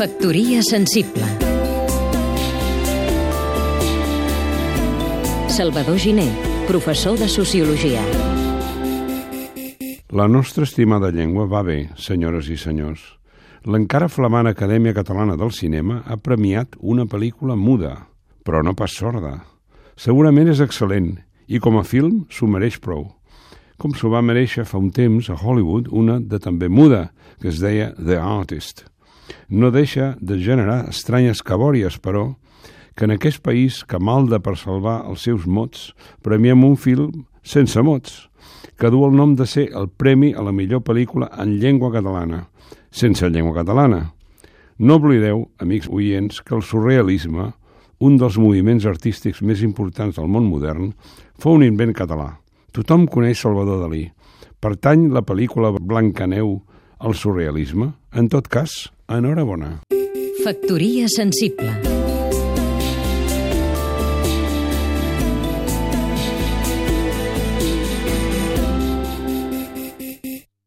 Factoria sensible Salvador Giné, professor de Sociologia La nostra estimada llengua va bé, senyores i senyors. L'encara flamant Acadèmia Catalana del Cinema ha premiat una pel·lícula muda, però no pas sorda. Segurament és excel·lent i com a film s'ho mereix prou. Com s'ho va mereixer fa un temps a Hollywood una de també muda, que es deia The Artist. No deixa de generar estranyes cabòries, però, que en aquest país que malda per salvar els seus mots, premiem un film sense mots, que du el nom de ser el Premi a la millor pel·lícula en llengua catalana, sense llengua catalana. No oblideu, amics oients, que el surrealisme, un dels moviments artístics més importants del món modern, fou un invent català. Tothom coneix Salvador Dalí. Pertany la pel·lícula Blancaneu al surrealisme? En tot cas, enhorabona. Factoria sensible